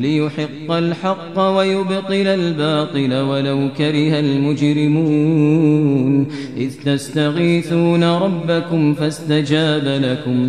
ليحق الحق ويبطل الباطل ولو كره المجرمون إذ تستغيثون ربكم فاستجاب لكم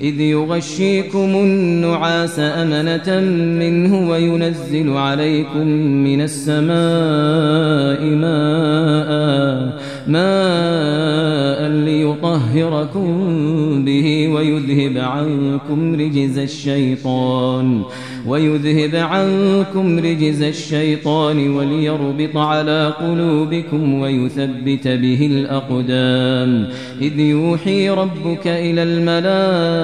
إذ يغشيكم النعاس أمنة منه وينزل عليكم من السماء ماء ماء ليطهركم به ويذهب عنكم رجز الشيطان ويذهب عنكم رجز الشيطان وليربط على قلوبكم ويثبت به الأقدام. إذ يوحي ربك إلى الملائكة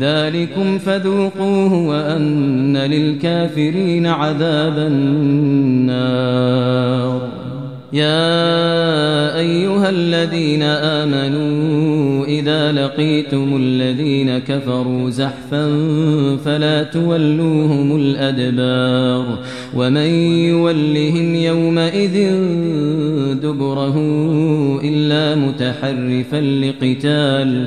ذلكم فذوقوه وأن للكافرين عذاب النار. يا أيها الذين آمنوا إذا لقيتم الذين كفروا زحفا فلا تولوهم الأدبار ومن يولهم يومئذ دبره إلا متحرفا لقتال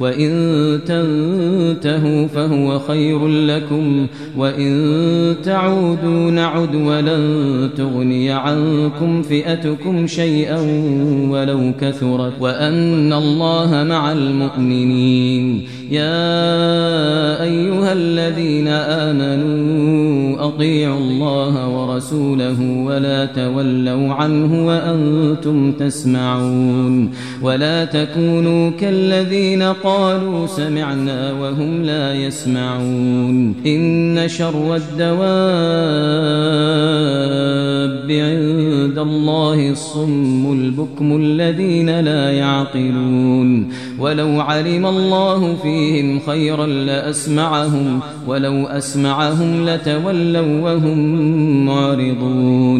وإن تنتهوا فهو خير لكم وإن تعودوا نعد ولن تغني عنكم فئتكم شيئا ولو كثرت وأن الله مع المؤمنين. يا أيها الذين آمنوا أطيعوا الله ورسوله ولا تولوا عنه وأنتم تسمعون ولا تكونوا كالذين قالوا سمعنا وهم لا يسمعون إن شر الدواب عند الله الصم البكم الذين لا يعقلون ولو علم الله فيهم خيرا لأسمعهم ولو أسمعهم لتولوا وهم معرضون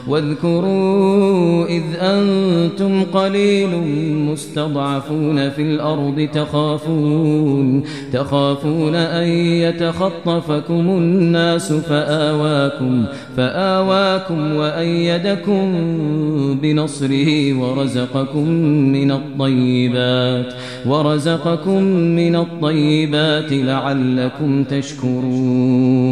واذكروا إذ أنتم قليل مستضعفون في الأرض تخافون تخافون أن يتخطفكم الناس فآواكم فآواكم وأيدكم بنصره ورزقكم من الطيبات ورزقكم من الطيبات لعلكم تشكرون.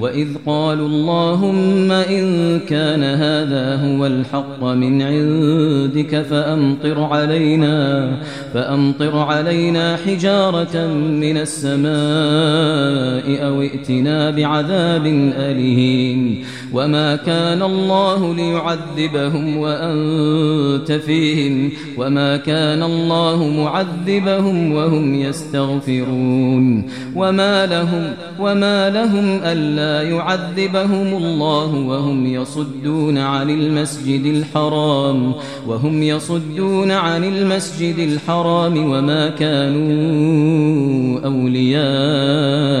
وإذ قالوا اللهم إن كان هذا هو الحق من عندك فأمطر علينا فأمطر علينا حجارة من السماء أو ائتنا بعذاب أليم وما كان الله ليعذبهم وأنت فيهم وما كان الله معذبهم وهم يستغفرون وما لهم وما لهم ألا يعذبهم الله وهم يصدون عن المسجد الحرام وهم يصدون عن المسجد الحرام وما كانوا أولياءه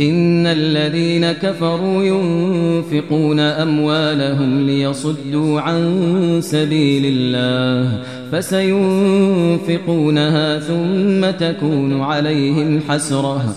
إن الذين كفروا ينفقون أموالهم ليصدوا عن سبيل الله فسينفقونها ثم تكون عليهم حسرة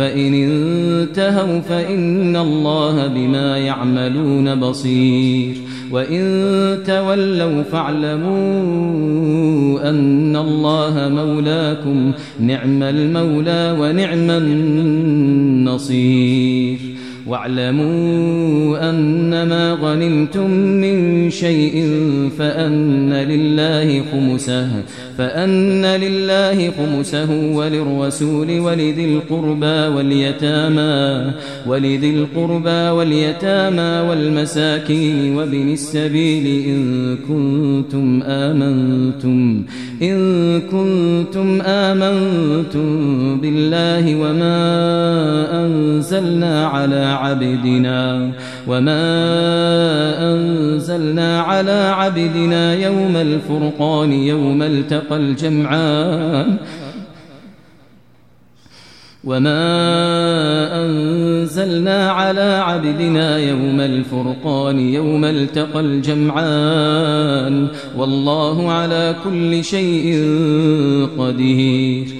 فإن انتهوا فإن الله بما يعملون بصير. وإن تولوا فاعلموا أن الله مولاكم نعم المولى ونعم النصير. واعلموا أنما غنمتم من شيء فأن لله خمسه فأن لله خمسه وللرسول ولذي القربى واليتامى ولذي القربى واليتامى والمساكين وابن السبيل إن كنتم آمنتم إن كنتم آمنتم بالله وما أنزلنا على عبدنا وما أنزلنا على عبدنا يوم الفرقان يوم التقى الجمعان وما أنزلنا على عبدنا يوم الفرقان يوم التقى الجمعان والله على كل شيء قدير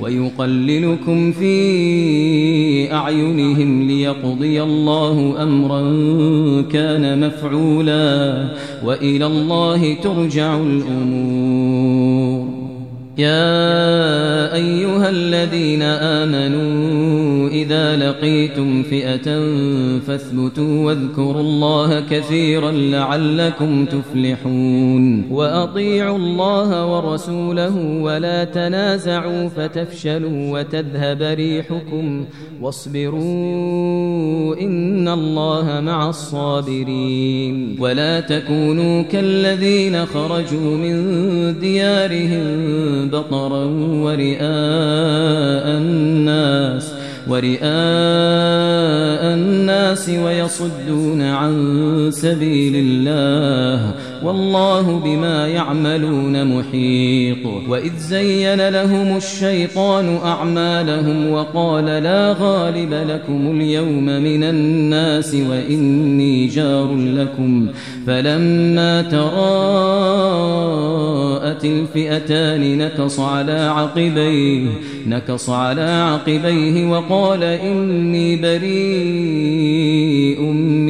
ويقللكم في أعينهم ليقضي الله أمرا كان مفعولا وإلى الله ترجع الأمور. يا أيها الذين آمنوا إذا لقيتم فئة فاثبتوا واذكروا الله كثيرا لعلكم تفلحون وأطيعوا الله ورسوله ولا تنازعوا فتفشلوا وتذهب ريحكم واصبروا إن الله مع الصابرين ولا تكونوا كالذين خرجوا من ديارهم بطرا ورئاء الناس ورئاء الناس ويصدون عن سبيل الله. والله بما يعملون محيط. وإذ زين لهم الشيطان أعمالهم وقال لا غالب لكم اليوم من الناس وإني جار لكم. فلما تراءت الفئتان نكص على عقبيه نكص على عقبيه وقال إني بريء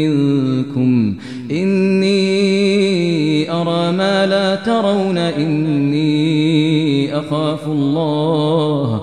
منكم إني أرى ما لا ترون إني أخاف الله.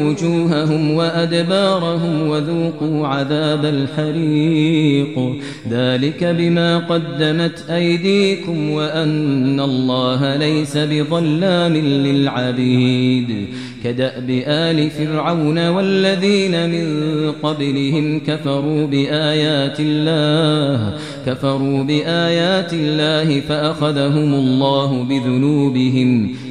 وجوههم وأدبارهم وذوقوا عذاب الحريق. ذلك بما قدمت أيديكم وأن الله ليس بظلام للعبيد. كدأب آل فرعون والذين من قبلهم كفروا بآيات الله كفروا بآيات الله فأخذهم الله بذنوبهم.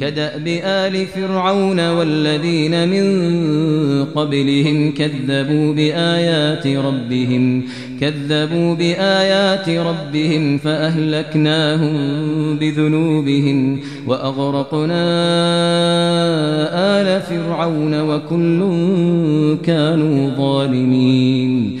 كدأب آل فرعون والذين من قبلهم كذبوا بآيات ربهم كذبوا بآيات ربهم فأهلكناهم بذنوبهم وأغرقنا آل فرعون وكل كانوا ظالمين.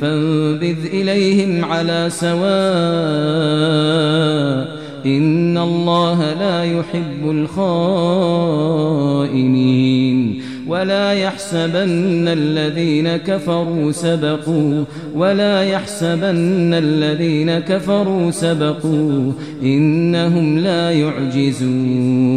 فانبذ إليهم على سواء إن الله لا يحب الخائنين ولا يحسبن الذين كفروا سبقوا ولا يحسبن الذين كفروا سبقوا إنهم لا يعجزون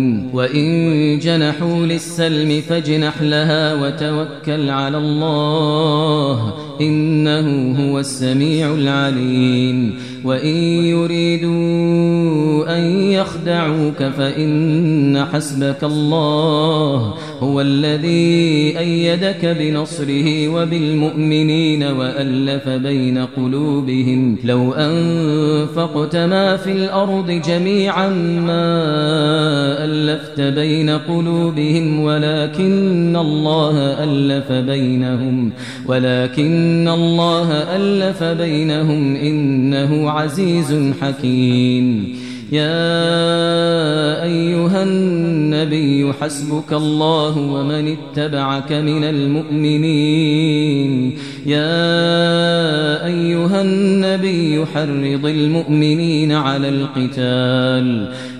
وإن جنحوا للسلم فاجنح لها وتوكل على الله. إنه هو السميع العليم. وإن يريدوا أن يخدعوك فإن حسبك الله هو الذي أيدك بنصره وبالمؤمنين وألف بين قلوبهم. لو أنفقت ما في الأرض جميعا ما ألفت بين قلوبهم ولكن الله ألف بينهم ولكن الله ألف بينهم إنه عزيز حكيم. يا أيها النبي حسبك الله ومن اتبعك من المؤمنين. يا أيها النبي حرض المؤمنين على القتال.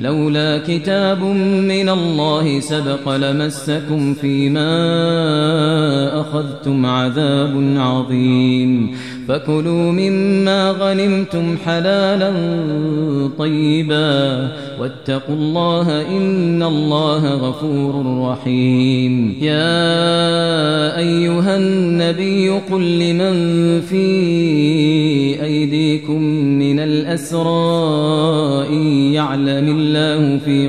لولا كتاب من الله سبق لمسكم فيما أخذتم عذاب عظيم. فكلوا مما غنمتم حلالا طيبا. واتقوا الله إن الله غفور رحيم. يا أيها النبي قل لمن في أيديكم من الأسرى إن يعلم الله في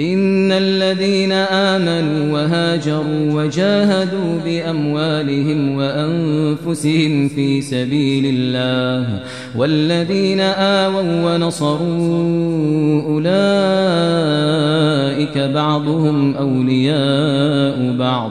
إن الذين آمنوا وهاجروا وجاهدوا بأموالهم وأنفسهم في سبيل الله والذين آووا ونصروا أولئك بعضهم أولياء بعض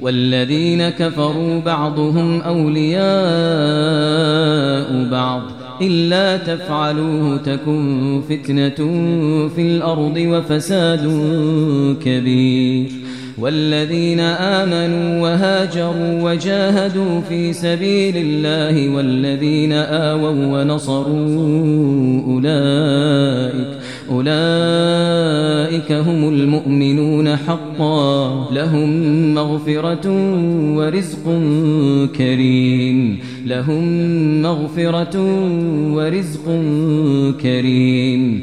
والذين كفروا بعضهم أولياء بعض. إلا تفعلوه تكن فتنة في الأرض وفساد كبير. والذين آمنوا وهاجروا وجاهدوا في سبيل الله والذين آووا ونصروا أولئك أولئك هم المؤمنون حقا. لهم مغفرة ورزق كريم. لهم مغفرة ورزق كريم.